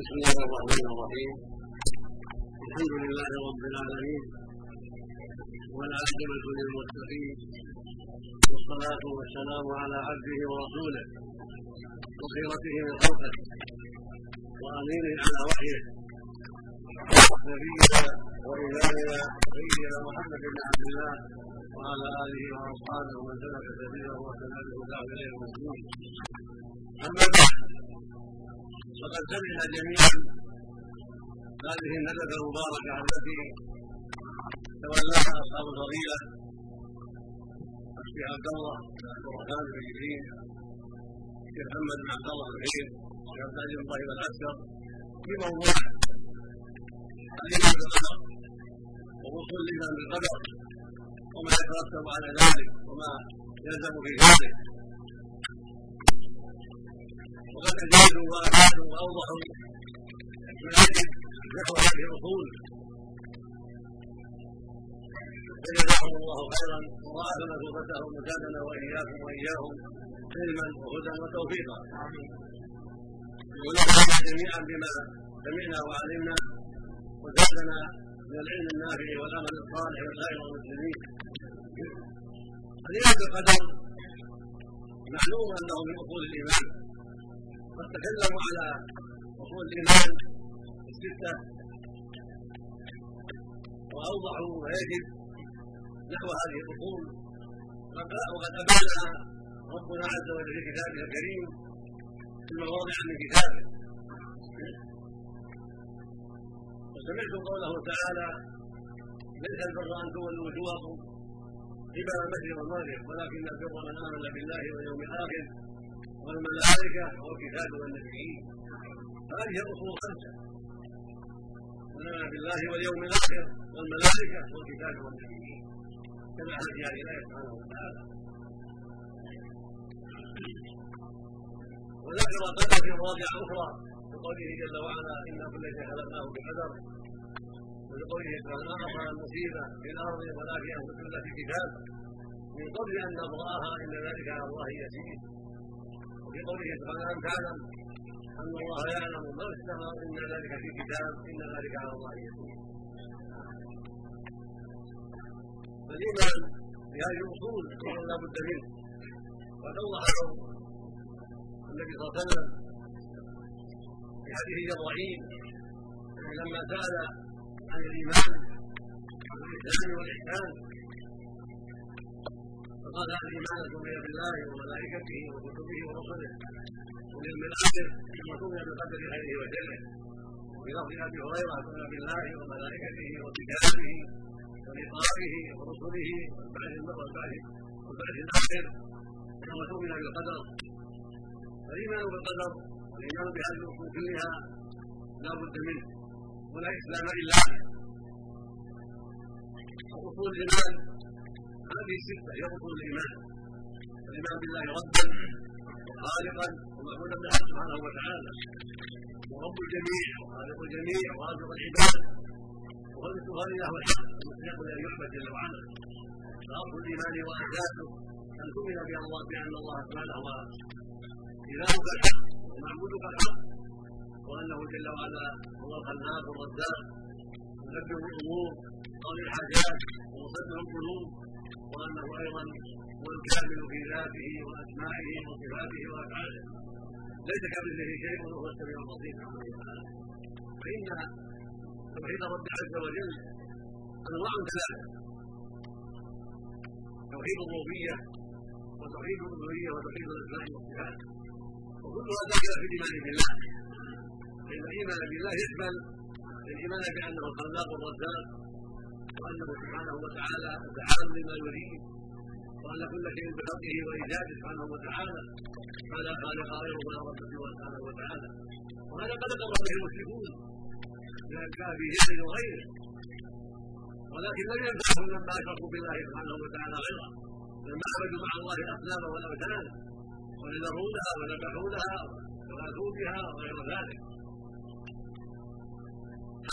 بسم الله الرحمن الرحيم. الحمد لله رب العالمين والعاقبة للمتقين والصلاة والسلام على عبده ورسوله وخيرته من خلقه وأمينه على وحيه نبينا وإمامنا سيدنا محمد بن عبد الله وعلى آله وأصحابه ومن سلك سبيله وسلم بهداه إلى يوم الدين أما بعد فقد سمعنا جميعا. هذه الندبة المباركة التي تولاها أصحاب الفضيلة الشيخ عبد الله بن عبد الرحمن بن جبريل الشيخ محمد بن عبد الله الخير الشيخ عبد العزيز طيب العسكر في موضوع الايمان بالقدر ووصول الايمان بالقدر وما يترتب على ذلك وما يلزم في ذلك. وقد أجادوا وأفادوا وأوضحوا أجل نحو هذه الأصول فجزاهم الله خيرا وضاعف مثوبتهم وزادنا وإياكم وإياهم علما وهدى وتوفيقا ونفعنا جميعا بما سمعنا وعلمنا وزادنا من العلم النافع والعمل الصالح وسائر المسلمين الإيمان بالقدر معلوم أنه من أصول الإيمان قد تكلموا على اصول الإيمان الستة. واوضحوا ما يجب نحو هذه الأصول وقد ابانها ربنا عز وجل في كتابه الكريم في مواضع من كتابه. وسمعتم قوله تعالى ليس البر أن تولوا وجوهكم قبل المشرق والمغرب ولكن البر من آمن بالله واليوم الآخر والملائكة والكتاب والنبيين. هذه الأصول خمسة آمن بالله واليوم الآخر والملائكة والكتاب والنبيين. كما في هذه الآية سبحانه وتعالى. وذكر قدر مواضع أخرى بقوله جل وعلا إنا كل شيء خلقناه بقدر. وبقوله ما أصاب المصيبة في الأرض ولا في أنفسكم إلا في كتاب. من قبل أن نبرأها إن ذلك على الله يسير. وفي قوله سبحانه أن تعلم أن الله يعلم ما في السماء إن ذلك في كتاب إن ذلك على الله يسير فالإيمان بهذه الأصول لا بد منه وقد أوضحه النبي صلى الله عليه وسلم في حديث جبرائيل لما سأل عن الإيمان والإحسان فقال هذه الايمان تؤمن بالله وملائكته وكتبه ورسله واليوم الآخر وتؤمن بقدر خيره وشره وفي لفظ ابي هريره تؤمن بالله وملائكته وكتابه ولقائه ورسله والبعث والبعث الآخر وتؤمن بالقدر فالايمان بالقدر والايمان بهذه الاصول كلها لا بد منه ولا اسلام الا اصول الايمان هذه الستة هي أصول الإيمان الإيمان بالله ربا وخالقا ومعبودا به سبحانه وتعالى. ورب الجميع وخالق الجميع ورازق العباد. وهو الإله والحق المستحق لأن يعبد جل وعلا. فأصل الإيمان وأساسه أن تؤمن بأن الله سبحانه هو إلهك الحق ومعبودك الحق. وأنه جل وعلا هو الخلاق الرزاق. مدبر الأمور قاضي الحاجات ومصدر القلوب وانه أيضا هو الكامل في ذاته وأسمائه وصفاته وأفعاله. ليس كمثله شيء وهو السميع البصير. سبحانه وتعالى فإن توحيد رب عز وجل انواع ثلاثة توحيد الربوبية وتوحيد الألوهية وتوحيد الأسماء والصفات. وكلها داخله في الإيمان بالله. فإن الإيمان بالله يشمل الإيمان بأنه الخلاق الرزاق. وأنه سبحانه وتعالى فعال لما يريد. وأن كل شيء بخلقه وإيجاده سبحانه وتعالى. فلا خالق غيره ولا رب سوى سبحانه وتعالى. وهذا قد اقر به المشركون من الكافرين وغيره. ولكن لم ينفعهم لما أشركوا بالله سبحانه وتعالى غيره. لما عبدوا مع الله الاصنام والاوثان ونذرونها وذبحونها وغاثوا بها وغير ذلك.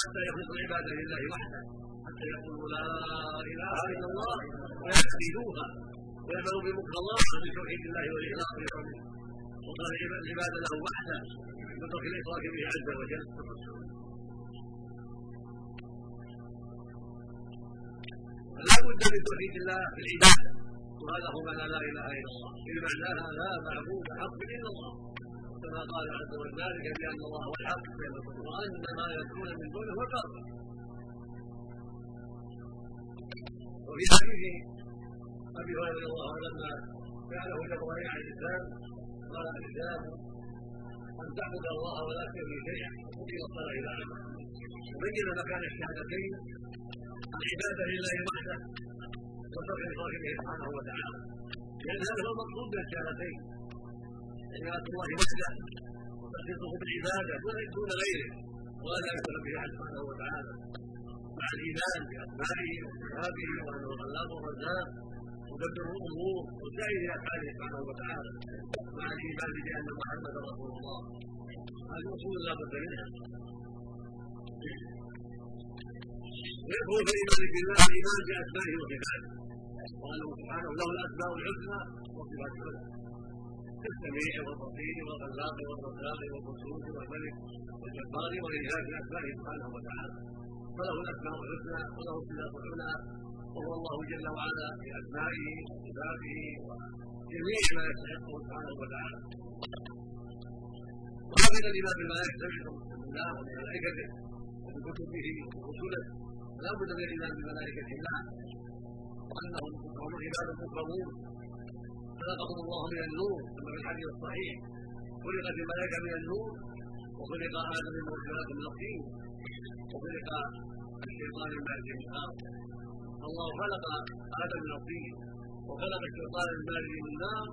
حتى يخلص العباده لله وحده. يقولوا لا إله إلا الله ويعتقدوها ويعملوا بمقتضاها من توحيد الله والإخلاص وصار العباد له وحده بترك الاشراك به عز وجل. لا بد من توحيد الله في العبادة. وهذا هو معنى لا إله إلا الله. في معناها لا معبود حق إلا الله. كما قال عز وجل ذلك بأن الله هو الحق. وان ما يدعون من دونه هو الباطل وفي حديث أبي هريرة رضي الله عنه لما جعله جبرائيل عليه السلام قال الاسلام أن تعبد الله ولا تشرك شيئا. وتقيم الصلاه إلى اخره وبين مكان الشهادتين العباده لله وحده وترك صاحبه سبحانه وتعالى. لأن هذا هو المقصود من الشهادتين. عباده الله وحده وتخصيصه بالعبادة دون غيره ولا يشرك به سبحانه وتعالى. مع الايمان باسمائه وصفاته وانه الخلاق والرزاق مدبر الأمور وسائر افعاله سبحانه وتعالى مع الايمان بان محمدا رسول الله هذه اصول لا بد منها ويدخل في الايمان بالله الايمان باسمائه وصفاته وانه سبحانه له الاسماء الحسنى وصفات الحسنى كالسميع والبصير والخلاق والرزاق والقدوس والملك والجبار وغير ذلك سبحانه وتعالى فله الأسماء الحسنى وله الصفات الحسنى وهو الله جل وعلا باسمائه وصفاته وجميع ما يستحقه سبحانه وتعالى. وهكذا الايمان بالملائكه سمعتم من الله وملائكته وبكتبه ورسله. لا بد من الإيمان بملائكة الله وأنهم هم عباد مكرمون خلقهم الله من النور كما في الحديث الصحيح. خلقت الملائكة من النور وخلق آدم من مرسلات من الطين وخلق الشيطان من من الأرض الله خلق آدم من الطين وخلق الشيطان من من النار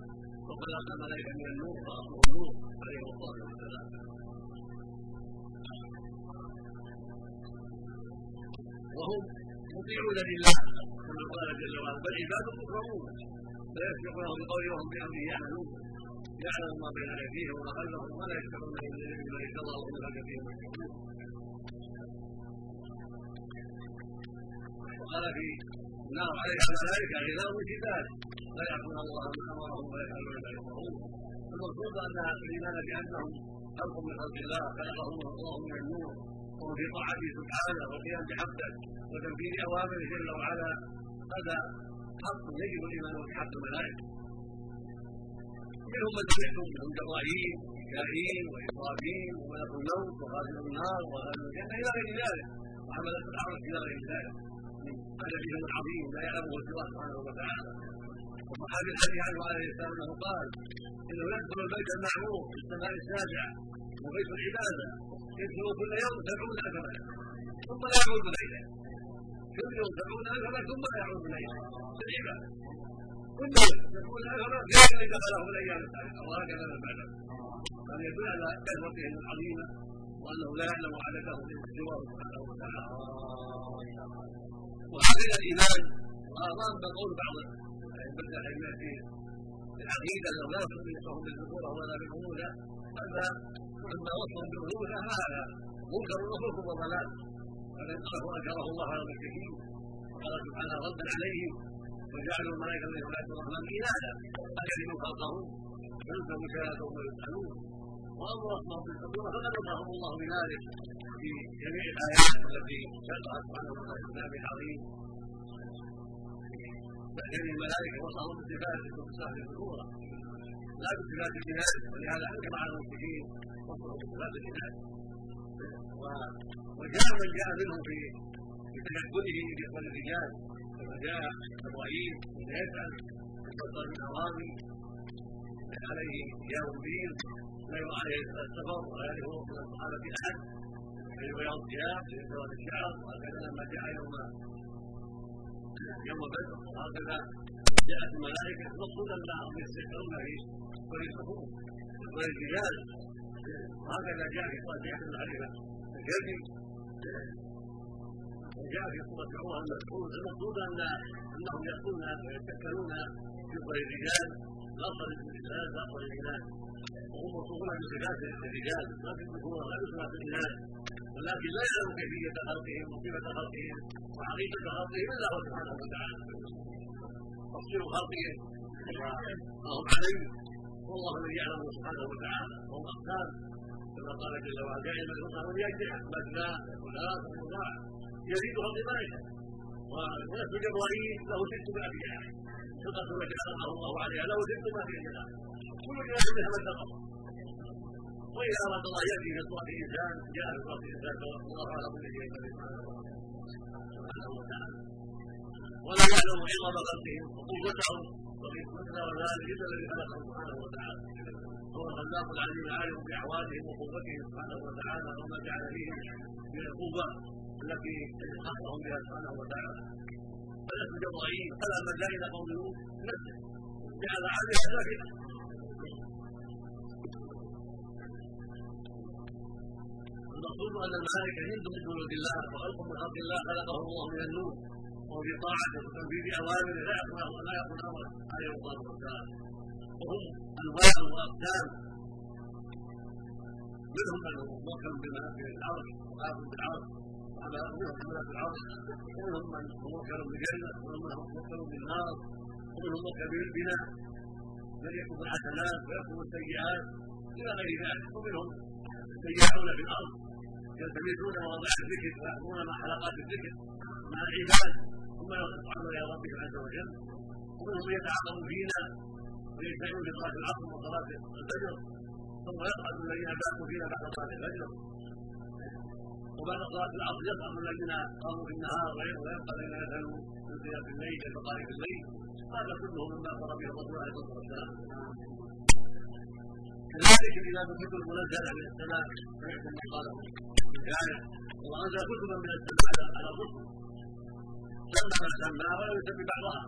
وخلق الملائكة من النور فاصله النور عليه الصلاة والسلام. وهم مطيعون لله كما قال جل وعلا بل عباد مكرمون. لا يسبقونه بقوله وهم بأمره يعملون. يعلم ما بين أيديهم وما خلفهم ولا يشفعون إلا بما شاء الله وهم ذلك فيهم وقال في النار عليها الملائكه غلاظ شداد لا يعصون الله ما امرهم ويفعلون ما يؤمرون المقصود ان الايمان بانهم خلق من خلق الله خلقهم الله من النور وهم في طاعته سبحانه والقيام بحقه وتنفيذ اوامره جل وعلا هذا حق يجب الايمان بحق الملائكه منهم من سمعتم منهم جبرائيل وميكائيل واسرافيل وملك الموت وغازل النار وغازل الجنه إلى غير ذلك وحملة العرش إلى غير ذلك من ادبهم العظيم لا يعلمه سواه سبحانه وتعالى. وصحابي الحديث عنه عليه السلام أنه قال إنه يدخل البيت المعمور في السماء السابعة وبيت العبادة يدخل كل يوم سبعون ألف ثم يعود اليه كل يوم سبعون ألف ثم يعود اليه في العبادة. كل يوم سبعون ألف غير الذي دخله الأيام السابقه وهكذا من بعده هذا يدل على كثرتهم العظيمه وأنه لا يعلم عددهم سواه سبحانه وتعالى. وهكذا الإيمان. واظن بقول بعض الائمه الأئمة في العقيدة انه لا يصح وصفهم بالذكور ولا بالانوثه هذا اما وصفهم بالانوثه فهذا منكر وكفر وضلال. فننقله انكره الله على المشركين وقال سبحانه ردا عليهم. وجعلوا الملائكة من عباد الرحمن إناثا. اكلموا خلقهم. فيلزم شهادتهم ويسالون فقد امرهم الله بذلك في جميع الآيات التي شرعت سبحانه وتعالى كتابه العظيم. لكن الملائكة وصفهم بصفات صاحب الصورة لا بصفات الجنان ولهذا حكم على المشركين وصفهم بصفات الجنان وجاء من جاء منهم في تشكله باخوان الرجال. كما جاء إبراهيم من يسأل البصر من اوامي عليه ثياب بيض لا عليه السفر ولا يرى من الصحابه احد في بياض الثياب في سواد الشعر وهكذا لما جاء يوم يوم بدر وهكذا جاءت الملائكه مقصودا لهم يستشعرون في كل الصفوف كل الرجال وهكذا جاء في صلاه حنيفه الجلدي وجاء في سوره عمر المسعود المقصود ان انهم ياتون ويتكلون في الرجال لا صلاه النساء لا صلاه الاناث وهم مطلوبون بصفات الرجال ما في الذكور ولا بصفات الاناث ولكن لا يعلم كيفية خلقهم وصفة خلقهم وحقيقه خلقهم إلا هو سبحانه وتعالى. تفصيل خلقهم. وما هم عليه والله الذي يعلم سبحانه وتعالى. وهم اقسام كما قال جل وعلا دائما يقال يجنح مثنى وثلاث ورباع يزيدها بما يشاء ونفس جبرائيل له ست جناح صدقة التي خلقه الله عليها له ست مائة جناح كل جناح منها ما اتقى واذا اراد الله ياتي في صوره الانسان جاء في صوره الانسان الله على كل شيء قدير سبحانه وتعالى ولا يعلم عظم خلقهم وقوتهم ومثل ذلك الا الذي خلقهم سبحانه وتعالى هو الخلاق العليم العالم باحوالهم وقوتهم سبحانه وتعالى وما جعل فيهم من القوة التي خلقهم بها سبحانه وتعالى. فلست جبرائيل فلما جاء قوم نوح نفسه. جعل عليها ساكنه المقصود أن الملائكة جند من جنود الله وخلق من خلق الله خلقه الله من النور. وهو في طاعته وتنفيذ اوامره لا يكون لا يكون امرا عليه الصلاة والسلام. وهم انواع واقسام منهم من موكل بالعرش وقابل بالعرش وعلى منهم من بالعرش ومنهم من موكل بالجنه ومنهم من موكل بالنار ومنهم موكل بالبناء من يكتب الحسنات ويكتب السيئات إلى غير ذلك. ومنهم سيئون في الأرض يلتمسون مواضع الذكر ويحضرون مع حلقات الذكر مع العباد ثم يصعدون إلى ربهم عز وجل. ومنهم يتعاقب فينا ويجتمعون في صلاه العصر وصلاه الفجر ثم يصعد الذين باتوا فينا بعد صلاه الفجر وبعد صلاه العصر يصعد الذين قاموا في النهار ويبقى الذين نزلوا من صلاه الليل إلى مقارب الليل هذا كله مما أمر به الرسول عليه الصلاه والسلام كذلك اذا كتب المنزله من السماء سمعتم ما قاله يعني وانزل كتبا من السماء على الرسل سمى ما سمى ولم يسمي بعضها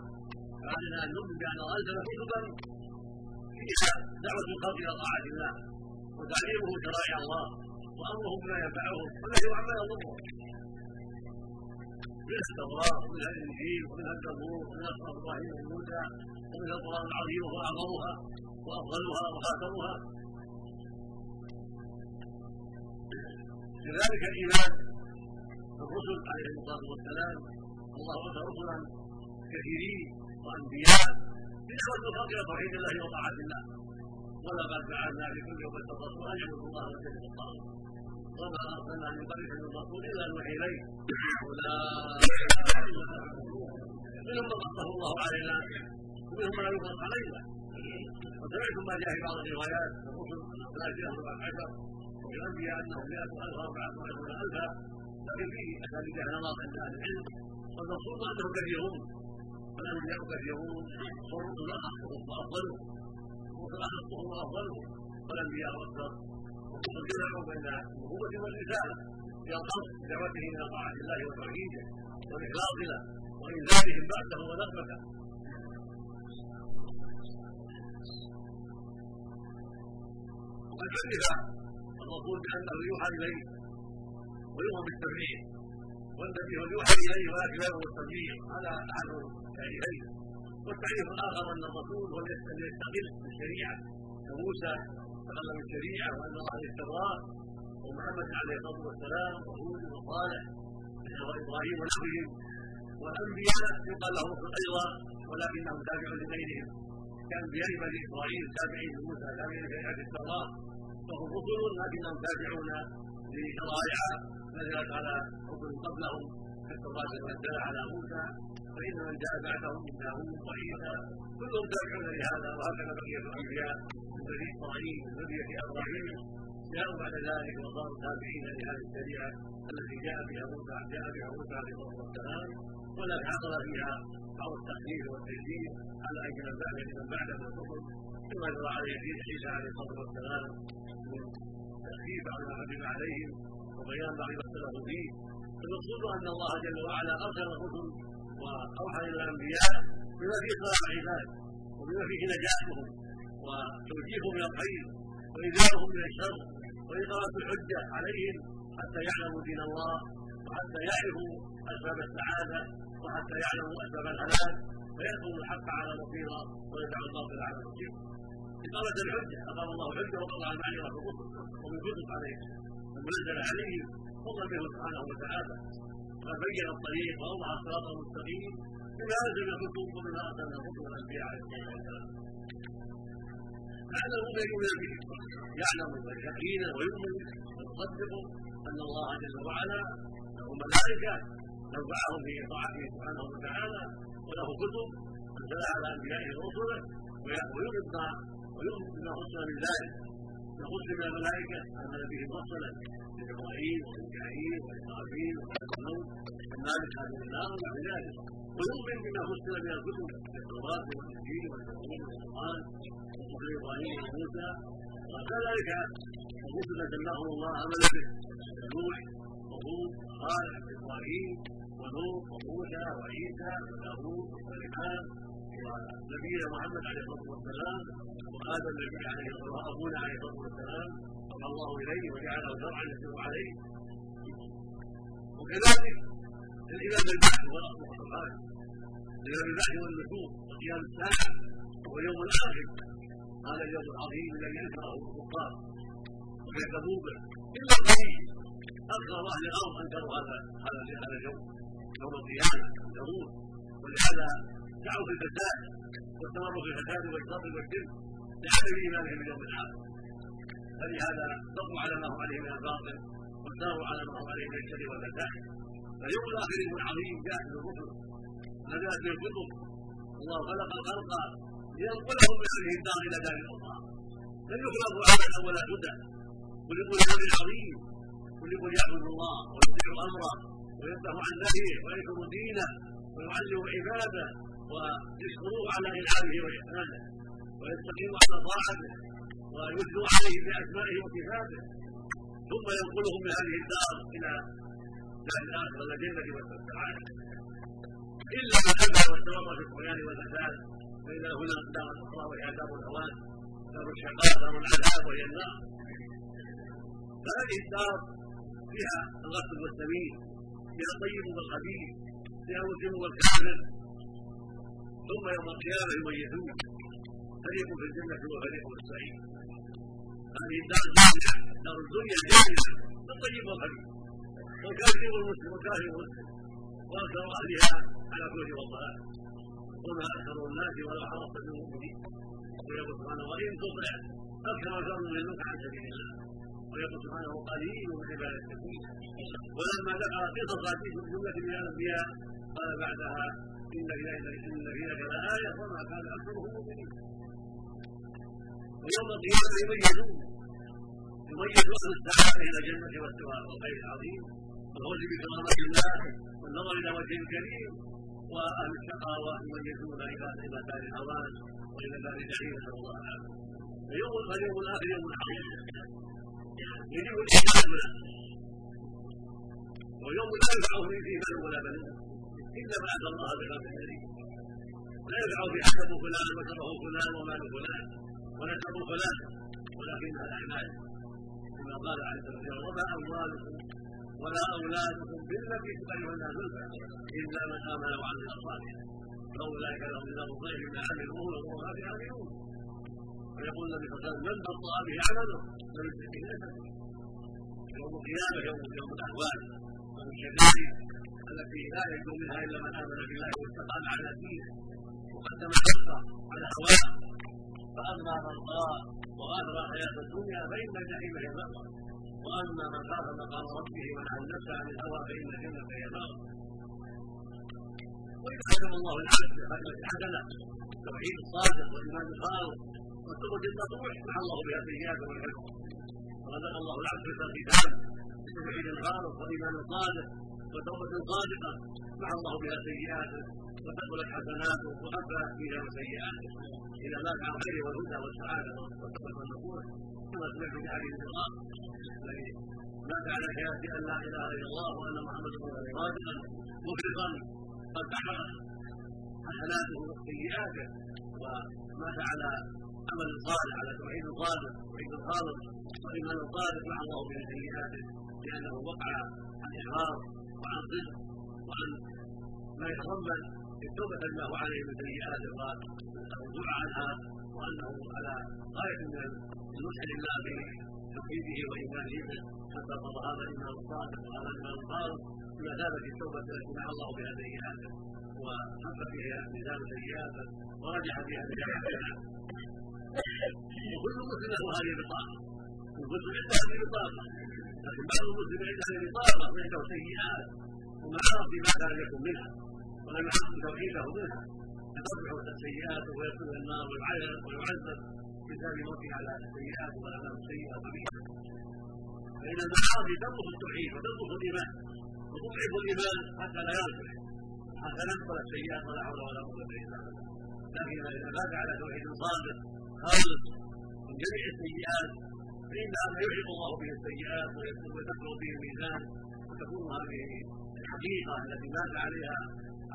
فعلينا ان نؤمن بان الله انزل كتبا فيها دعوة الخلق إلى طاعة الله وتعليمه شرائع الله وامره بما ينفعهم ونهيه عما يضرهم من التوراة ومن الإنجيل ومن الزبور ومن اصحاب إبراهيم وموسى ومن القرآن العظيم وهو أعظمها وأفضلها وخاتمها. كذلك الإيمان بالرسل عليهم الصلاة والسلام الله ارسل رسلا كثيرين وأنبياء بدعوه الخلق إلى توحيد الله وطاعه الله ولقد جعلنا في كل امه رسولا أن يعبدوا الله ويجتنبوا الطاغوت وما أرسلنا من قبلك من رسول إلا نوحي اله الا منهم من قصه الله علينا. ومنهم من لم يقص علينا. وسمعتم ما جاء في بعض الروايات. الرسل ثلاثة اربعه عشر الانبياء انهم مئة الف اربعة وعشرون الفا لكن فيه اساليب نظر عند أهل العلم. والمقصود أنهم كثيرون والانبياء كثيرون والرسل اخصهم وافضلهم اخصهم وافضلهم والانبياء والرسل جمعوا بين النبوة والرسالة في الخلق بدعوتهم إلى طاعة الله وتوحيده والاخلاص له وانزالهم بعده ونقمته. وقد عرف الرسول بأنه يوحى إليه ويؤمر بالتبليغ والنبي يوحى إليه ولكن لا يؤمر بالتبليغ هذا التعريفين والتعريف الآخر أن الرسول هو الذي يستقل بالشريعة كموسى استقل بالشريعة وأن الله التوراة ومحمد عليه الصلاة والسلام وهود وصالح وابراهيم ونحوهم والأنبياء يقال لهم أيضا ولكنهم تابع لغيرهم. كانبياء بني إسرائيل تابعين لموسى تابعين لشريعه التوراة فهم رسل لكنهم تابعون لشرائع نزلت على رسل قبلهم كالتوراة المنزلة على موسى فإن من جاء بعدهم داوود وعيسى كلهم تابعون لهذا وهكذا بقية الأنبياء. من بني إسرائيل من ذرية إبراهيم. جاءوا بعد ذلك وصاروا تابعين لهذه الشريعة التي جاء بها موسى جاء بها موسى عليه الصلاة والسلام. ولا حصل فيها بعض التخفيف والتيسير على أجل من بعد من بعد من الرسل كما جرى عليه عيسى عليه الصلاة والسلام. من تخفيف بعض ما قدم عليهم وبيان بعض ما اختلفوا فيه. المقصود أن الله جل وعلا أرسل الرسل وأوحى إلى الأنبياء بما فيه صلاح العباد وبما فيه نجاتهم وتوجيههم إلى الخير وإنذارهم من الشر وإقامة الحجة عليهم حتى يعلموا دين الله وحتى يعرفوا أسباب السعادة وحتى يعلموا أسباب الهلاك فيأخذوا الحق على بصيرة ويدعوا الباطل على بصيرة إقامة الحجة أقام الله الحجة وقضى المعرفة في الرسل ومن كتب عليه المنزل عليهم فضلا منه سبحانه وتعالى. قد بين الطريق وأوضح الصراط المستقيم. بما أنزل الكتب وبما أرسلنا الرسل والأنبياء عليه الصلاة والسلام. يعلم ما يؤمن به يعلم يقينا ويؤمن ويصدق أن الله جل وعلا له ملائكة نفعهم في طاعته سبحانه وتعالى وله كتب أنزلها على أنبيائه ورسله ويؤمن ويؤمن بما خص من ذلك. يخص من الملائكة امن به مرسلا إبراهيم وميكائيل وإسرافيل والموت ومالك هذه النار وبعد ذلك. ويؤمن بما فصل من الكتب التوراة والإنجيل والزبور والقرآن وصحف إبراهيم وموسى. وكذلك الرسل جمعهم الله امن به نوح وهود وصالح وابراهيم ونوح وموسى وعيسى وداوود وسليمان ونبينا محمد عليه الصلاه والسلام وادم النبي عليه الصلاه ابونا عليه الصلاه والسلام اوحى الله اليه وجعله شرعا يسير عليه وكذلك الايمان بالبعث والقران الايمان بالبعث والنشور وقيام الساعة واليوم الآخر. هذا اليوم العظيم الذي انكره الكفار وكذبوا به إلا القليل أكثر أهل الأرض أنكروا هذا هذا اليوم. يوم القيامة ينكروه ولهذا دعوا في الفساد واستمروا في الفساد والشر والشرك لعدم إيمانهم باليوم الآخر. فلهذا بقوا على ما هم عليه من الباطل واختاروا على ما هم عليه من الشر والفساد. فيوم الآخر يوم عظيم جاء في الرسل. نزلت به الكتب. الله خلق الخلق لينقلهم من هذه الدار إلى دار الاخرى لم يخلقوا عبثا ولا هدى. خلقوا لامر عظيم. خلقوا ليعبدوا الله ويطيعوا أمره. وينتهوا عن نهيه وينشروا دينه ويعلموا عباده ويشكروه على إنعامه وإحسانه ويستقيموا على طاعته ويثنوا عليه باسمائه وصفاته. ثم ينقلهم من هذه الدار إلى دار الآخرة الجنه والسعاده إلا من ابى واستمر في الطغيان والفساد فان له دار الأخرى وهي دار الهوان دار الشقاء دار العذاب وهي النار. فهذه الدار فيها الغسل والسمين فيها الطيب والخبيث فيها المسلم والكافر. ثم يوم القيامة يميزون. فريق في الجنة وفريق في السعير. هذه الدار جامعه دار الدنيا جامعه الطيب والخبيث والكافر والمسلم والكافر والمسلم. وأكثر أهلها على كفر والضلال. وما أكثر الناس ولو حرصت بالمؤمنين ويقول سبحانه وإن تطع أكثر شر منك عن سبيل الله. ويقول سبحانه قليل من عباد السبيل ولما ذكر قصص في جمله من الانبياء قال بعدها إن في إن في ذلك لآية وما كان أكثرهم مؤمنين. ويوم القيامة يميزون يميز أهل السعادة إلى الجنة والسواء والخير العظيم والفوز بكرامة الله والنظر إلى وجه الكريم وأهل الشقاوه يميزون إلى إلى دار الهوان وإلى دار الجحيم نسأل الله العافية. فيوم الآخر يوم عظيم يجب الايمان له ويوم لا ينفع فيه ايمان ولا بنون إلا بعد الله بقلب سليم لا ينفع في حسب فلان وشره فلان ومال فلان. ونسب فلان. ولكنها الأعمال. كما قال عز وجل وما أموالكم ولا أولادكم بالتي تبينها زلفى إلا من آمن وعمل صالحا. فأولئك لهم جزاء الضيف بما عملوا والغرفات عاملون ويقول النبي صلى الله عليه وسلم من بطأ به عمله فليس به نفسه يوم القيامة يوم يوم الأحوال يوم الشدائد التي لا ينجو منها إلا من آمن بالله واستقام على دينه وقدم حقه على هواه. فأما من طاع وغادر الحياة الدنيا فإن الجحيم هي المأوى. وأما من خاف مقام ربه ونهى النفس عن الهوى فإن الجنه هي المأوى واذا حكم الله العبد بخدمه حسنه التوحيد الصادق والإيمان الخالص والتوبه النصوح مع الله بها سيئات والحكم ورزق الله. العبد في الختام بتوحيد خالص وإيمان صادق وتوبة صادقة. مع الله بها سيئاته وثقلت حسناته وخفى فيها سيئاته اذا مات على الخير والهدى والسعاده والتقوى والنصوح كما سمعت في حديث الرقاق الذي مات على شهاده أن لا إله إلا الله وأن محمدا رسول الله. صادقا مخلصا قد حسناته وسيئاته. ومات على عمل صالح على توحيد صادق توحيد خالص وايمان صادق مع الله من سيئاته لأنه وقع عن احرار وعن صدق وعن ما يتضمن التوبه هو عليه من سيئات والرجوع عنها وأنه على غاية من النصح لله بتوحيده وإيمانه به. حتى قضى هذا الايمان الصادق وهذا الايمان الخالص بما ثابت التوبة التي مع الله بها سيئاته وحق فيها ميزان سيئاته ورجح فيها ميزان وكل مسلم له هذه البطاقه المسلم عنده هذه البطاقه لكن بعض المسلم عنده هذه البطاقه وعنده سيئات. ومعاصي ما كان يكون منها. ولم يحقق توحيده منها. فترفع السيئات ويدخل النار ويعذب بسبب موته على السيئات والاعمال السيئه القبيحه فان المعاصي تنقص التوحيد وتنقص الإيمان. وتضعف الإيمان حتى لا يصلح حتى نقبل السيئات ولا حول ولا قوة إلا بالله. لكن إذا مات على توحيد صادق خالص من جميع السيئات فإن هذا يحيط الله به السيئات ويكثر به الميزان وتكون هذه الحقيقة التي مات عليها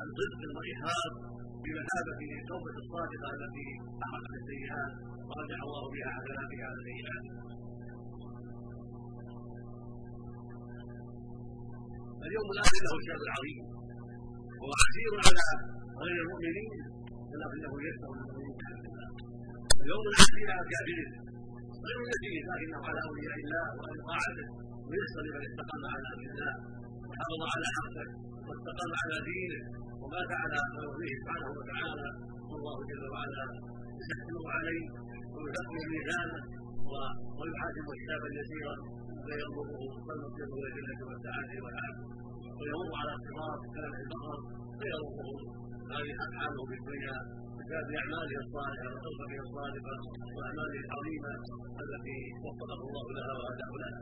الصدق والاخلاص بمثابه التوبه الصادقة التي احقت السيئات ورجع الله بها حسناته على السيئات. اليوم الآخر له الشر العظيم وهو عسير على غير المؤمنين ولكنه يسر المؤمنين اليوم العسير على الكافرين غير يسير لكنه على اولياء الله وعلى طاعته ويسر لمن استقام على أمر الله. وحافظ على حقه. واستقام على دينه. ومات على امره سبحانه وتعالى. والله جل وعلا يحكم عليه ويحكم ميزانه. ويحاسب حسابا يسيرا فينظره فينظر إلى الجنة والسعادة والعافية. ويمر على الصراط كلمح البقر فينظره هذه حاله في الدنيا بسبب أعماله الصالحة وتوبته الصادقه وأعماله العظيمة التي وفقه الله لها وهداه لها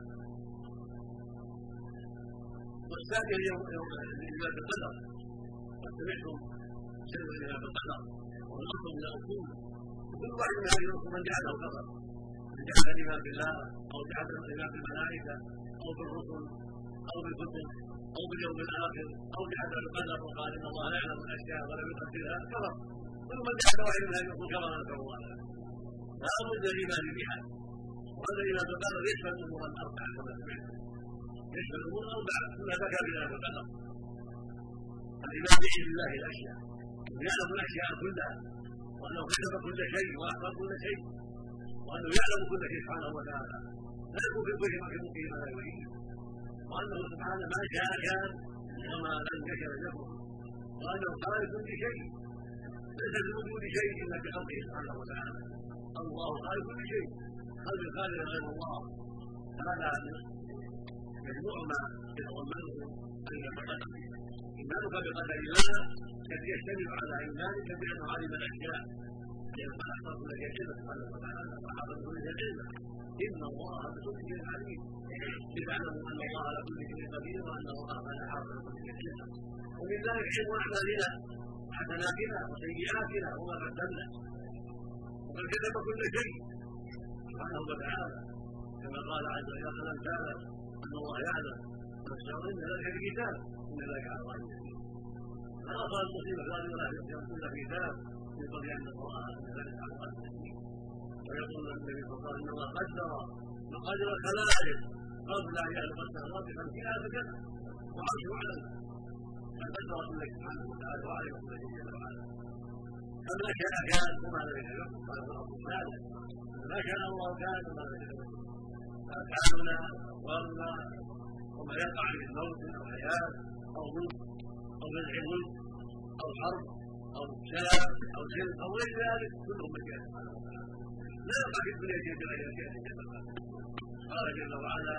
والثاني اليوم يوم الايمان بالقدر قد سمعتم شيء من الايمان بالقدر وهو الاصل من الاصول وكل واحد من هذه الاصول من جعله قدر من جعل الايمان بالله أو جعل الايمان بالملائكه أو بالرسل أو بالكتب. أو باليوم الآخر أو جعل القدر وقال ان الله يعلم الأشياء ولم يقدرها كفر واحد من هذه الاصول كفر نسال الله لا بد الايمان بها وهذا الايمان بالقدر يشمل امورا اربعه كما سمعتم يشمل الأمور اربعه كلها ذكر بها بالقدر الايمان بعلم الله الأشياء. ويعلم الأشياء كلها وأنه كتب كل شيء واحصى كل شيء وأنه يعلم كل شيء سبحانه وتعالى. لا يكون في كل ما لا يريد. وانه سبحانه ما شاء كان وما لم يشاء يكن وانه خالق كل شيء. ليس بوجود شيء إلا بخلقه سبحانه وتعالى. الله خالق كل شيء. خلق الخالق غير الله. هذا مجموع ما يتضمنه أن يتقدم إيمانك بقدر الله الذي يشتمل على إيمانك بانه علم الاشياء إن الله بكل شيء عليم لتعلموا ان الله على كل شيء قدير وان الله قد حافظ كل شيء ومن ذلك علم اعمالنا حسناتنا وسيئاتنا وما قدمنا وقد كتب كل شيء سبحانه وتعالى كما قال عز وجل الم تعلم ان الله يعلم ويشعرون ذلك بكتاب ان ذلك على الله يسير فلا قال المصيبه قال ولا يكون في كتاب قبل ان الله على الله ويقول النبي صلى الله عليه وسلم ان الله قدر مقادير الخلائق قبل ان يخلق السماوات بخمسين الف سنه وعرش اعلم فقدر كل سبحانه وتعالى وعلم كل شيء جل وعلا. فما شاء كان وما لم يشاء قال الثالث ما شاء الله كان وما لم يشاء افعالنا اقوالنا وما يقع من موت أو حياة أو ملك أو منع ملك أو حرب. أو سلام أو سلم أو غير ذلك كله مشيئه سبحانه وتعالى لا في الدنيا شيء بغير جل وعلا قال جل وعلا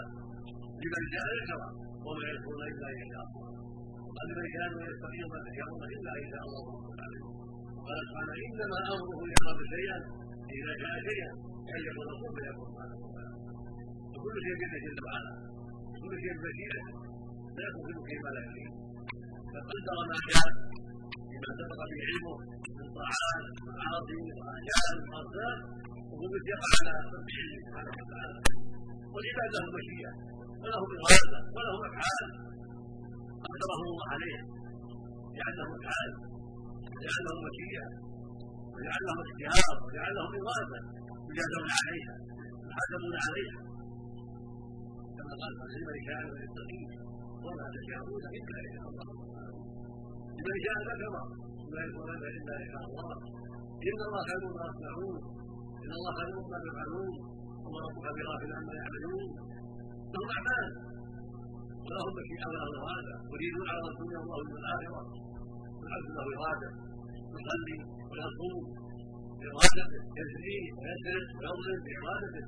لمن شاء ذكر وما يشكرون إلا ان شاء الله. وقال لمن يستطيعون ما تشاءون إلا ان شاء الله وقال سبحانه إنما أمره يخاف شيئا إذا شاء شيئا أن يكون له فيكون سبحانه وكل شيء بيده جل وعلا كل شيء بمشيئته لا يكون في ما لا يريد فقدر ما شاء بما سبق به علمه من طاعات ومعاصي واحيان وارزاق وقد يقع على علمه سبحانه وتعالى والعباد لهم مشيئه ولهم اراده ولهم افعال قدرهم الله عليها لعلهم افعال ولعلهم مشيئه ولعلهم اختيار ولعلهم اراده يجازون عليها يحاسبون عليها كما قال لمن شاء ويستقيم وما تشاءون الا شاء الله لمن شاء ذكر ما يكون الا شاء الله. إن الله خير ما يصنعون إن الله خير ما يفعلون وما ربك بغافل عما يعملون. لهم اعمال ولهم مشيئه ولهم اراده يريدون على الدنيا الله من الآخرة. والعبد له إرادة. يصلي ويصوم بإرادته. يزني ويسرق ويظلم بإرادته.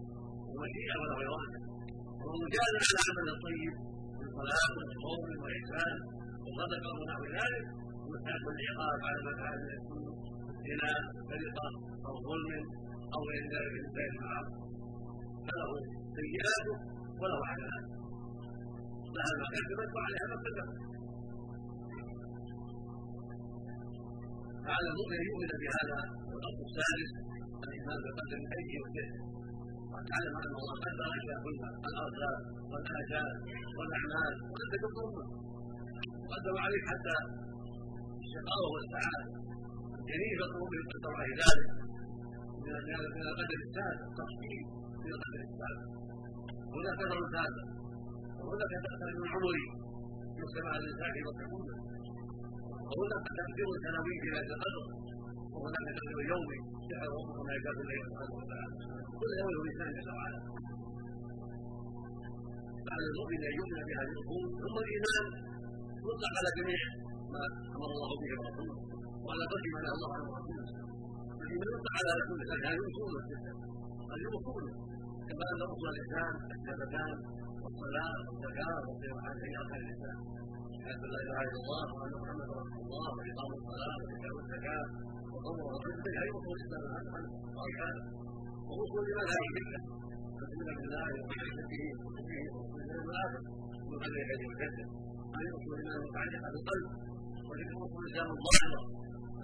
ومشيئة ولا إرادة وهو جاد على العمل الطيب من صلاة وصوم وإحسان وصدقة ونحو ذلك ويستحق العقاب على ما من السوء زنا سرقة أو ظلم أو غير ذلك المعاصي فله سيئاته وله حسنات لها ما كسبت وعليها ما كسبت فعلى المؤمن أن يؤمن بهذا الامر السادس الايمان اي وجه وان تعلم ان الله قدر اشياء كلها الارزاق والاجال والاعمال وأنت تظلمه وقدر عليك حتى الشقاوه والسعاده يطلب به قدر عليه ذلك من القدر السابق التفصيل من القدر السابق. هناك قدر سابق. وهناك من عمري يقسم على الإنسان وتكون وهناك تقدير سنوي في هذا القدر وهناك تقدير يومي. يحرم ربكم ما يكاد الله سبحانه وتعالى. كل يوم له لسان جل وعلا. على المؤمن أن يؤمن بهذه الأمور ثم الإيمان يطلق على جميع أمر الله به ورسوله وعلى قدر ما الله عنه ورسوله الايمان يطلق على كل هذه اصول هذه اصول كما أن اصول الاسلام الشهادتان والصلاه والزكاة والصيام عن سيئات الاسلام شهادة لا إله إلا الله وأن محمدا رسول الله وإقام الصلاة وزكاه الزكاه وصوم رمضان. هذه اصول الاسلام واركانه واصول لمن هذه المله تؤمن بالله؟ وملائكته وكتبه ورسله والاخر من قبل يد وجده هذه اصول الايمان المتعلقه بالقلب وتلك اصول الاسلام الظاهره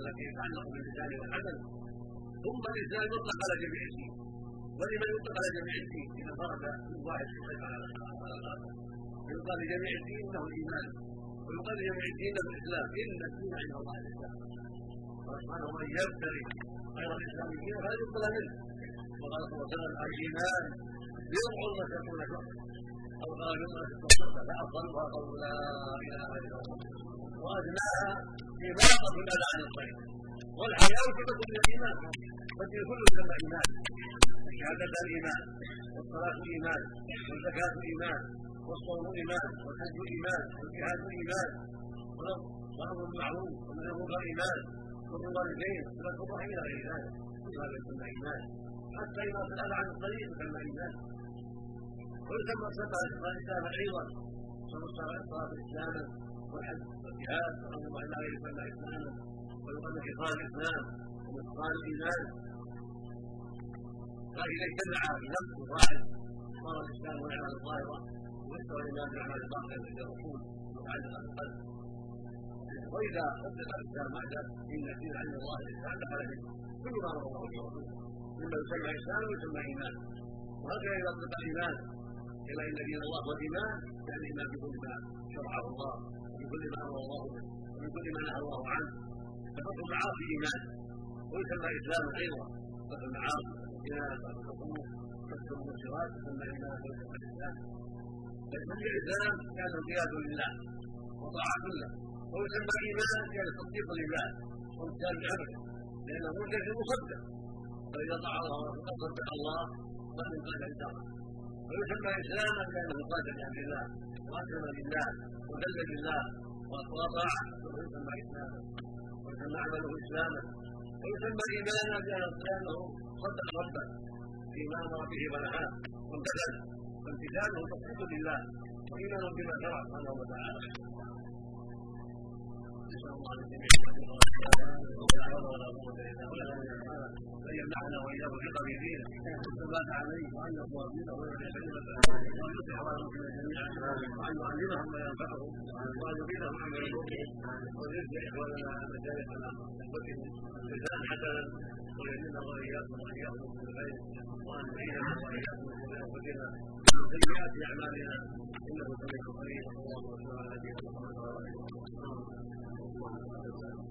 التي تتعلق باللسان والعمل. ثم الاسلام يطلق على جميع الدين ولمن يطلق على جميع الدين إذا فرد من واحد على الآخر يقال لجميع الدين له الايمان ويقال لجميع الدين له الاسلام إن الدين عند الله الإسلام. قال ومن يبتغي غير الإسلام دينا فلا يقبل منه. وقال صلى الله عليه وسلم الإيمان بضع وستون شهر أو قال بضع ستون فأفضلها قول لا إله إلا الله. وادناها إماطة الأذى عن الطريق والحياة صفة من الإيمان ففي كل يسمى إيمان الشهادة الإيمان والصلاة إيمان والزكاة إيمان والصوم إيمان والحج إيمان والجهاد إيمان والأمر بالمعروف ومن المنكر إيمان والوالدين والكفر إلى غير ذلك كل هذا يسمى إيمان حتى إذا سأل عن الطريق يسمى إيمان ويسمى الصلاة الإسلام أيضا يسمى الصلاة إسلاما والحج والجهاد وأمر الله لا يسمى إسلاما ويقال إقام الإسلام وإقام الإيمان فإذا اجتمع بنفس واحد صار الإسلام والأعمال الظاهرة ويستوى الإيمان بالأعمال الباطنة عند الرسول متعلقة بالقلب وإذا أطلق الإسلام مع ذلك إن الدين عند الله الإسلام دخل به كل ما أمر الله به مما يسمى إسلام ويسمى إيمان وهكذا إذا أطلق الإيمان إلى إن دين الله هو الإيمان يعني الإيمان بكل ما شرعه الله. بكل ما أمر الله ومن كل ما نهى الله عنه. فترك المعاصي إيمان ويسمى اسلاما أيضا ترك المعاصي الجهاد والحقوق كسر المنكرات يسمى ايمان ويسمى الاسلام فيسمى الاسلام كان انقياد لله وطاعه له ويسمى إيمان كان تصديق لله وامتثال لامره لأنه مرتد مصدق فإذا طاع الله فقد صدق الله لم ينقاد لله ويسمى اسلاما كانه قاتل لامر الله واسلم لله وذل لله وأطاع. ويسمى اسلاما ويسمى عمله اسلاما ويسمى ايمانا لأنه صدق ربه فيما أمر به ونهاه. وامتثل وامتثاله تصديق لله وايمان بما شرع سبحانه وتعالى. نسال الله للجميع حول ولا قوه الا بالله ان يمنحنا واياه بقدر دينه والثبات عليه وان يقوى دينه وان يصلح المسلمين جميعا وان يعلمهم ما ينفعهم وان يبينهم عما يضرهم وان يجزي اخواننا مشايخنا اخوتهم جزاء حسنا ويمننا واياكم واياكم بالخير وان يعيننا واياكم من انفسنا ومن سيئات اعمالنا انه سميع قريب اللهم صل على نبينا محمد one another.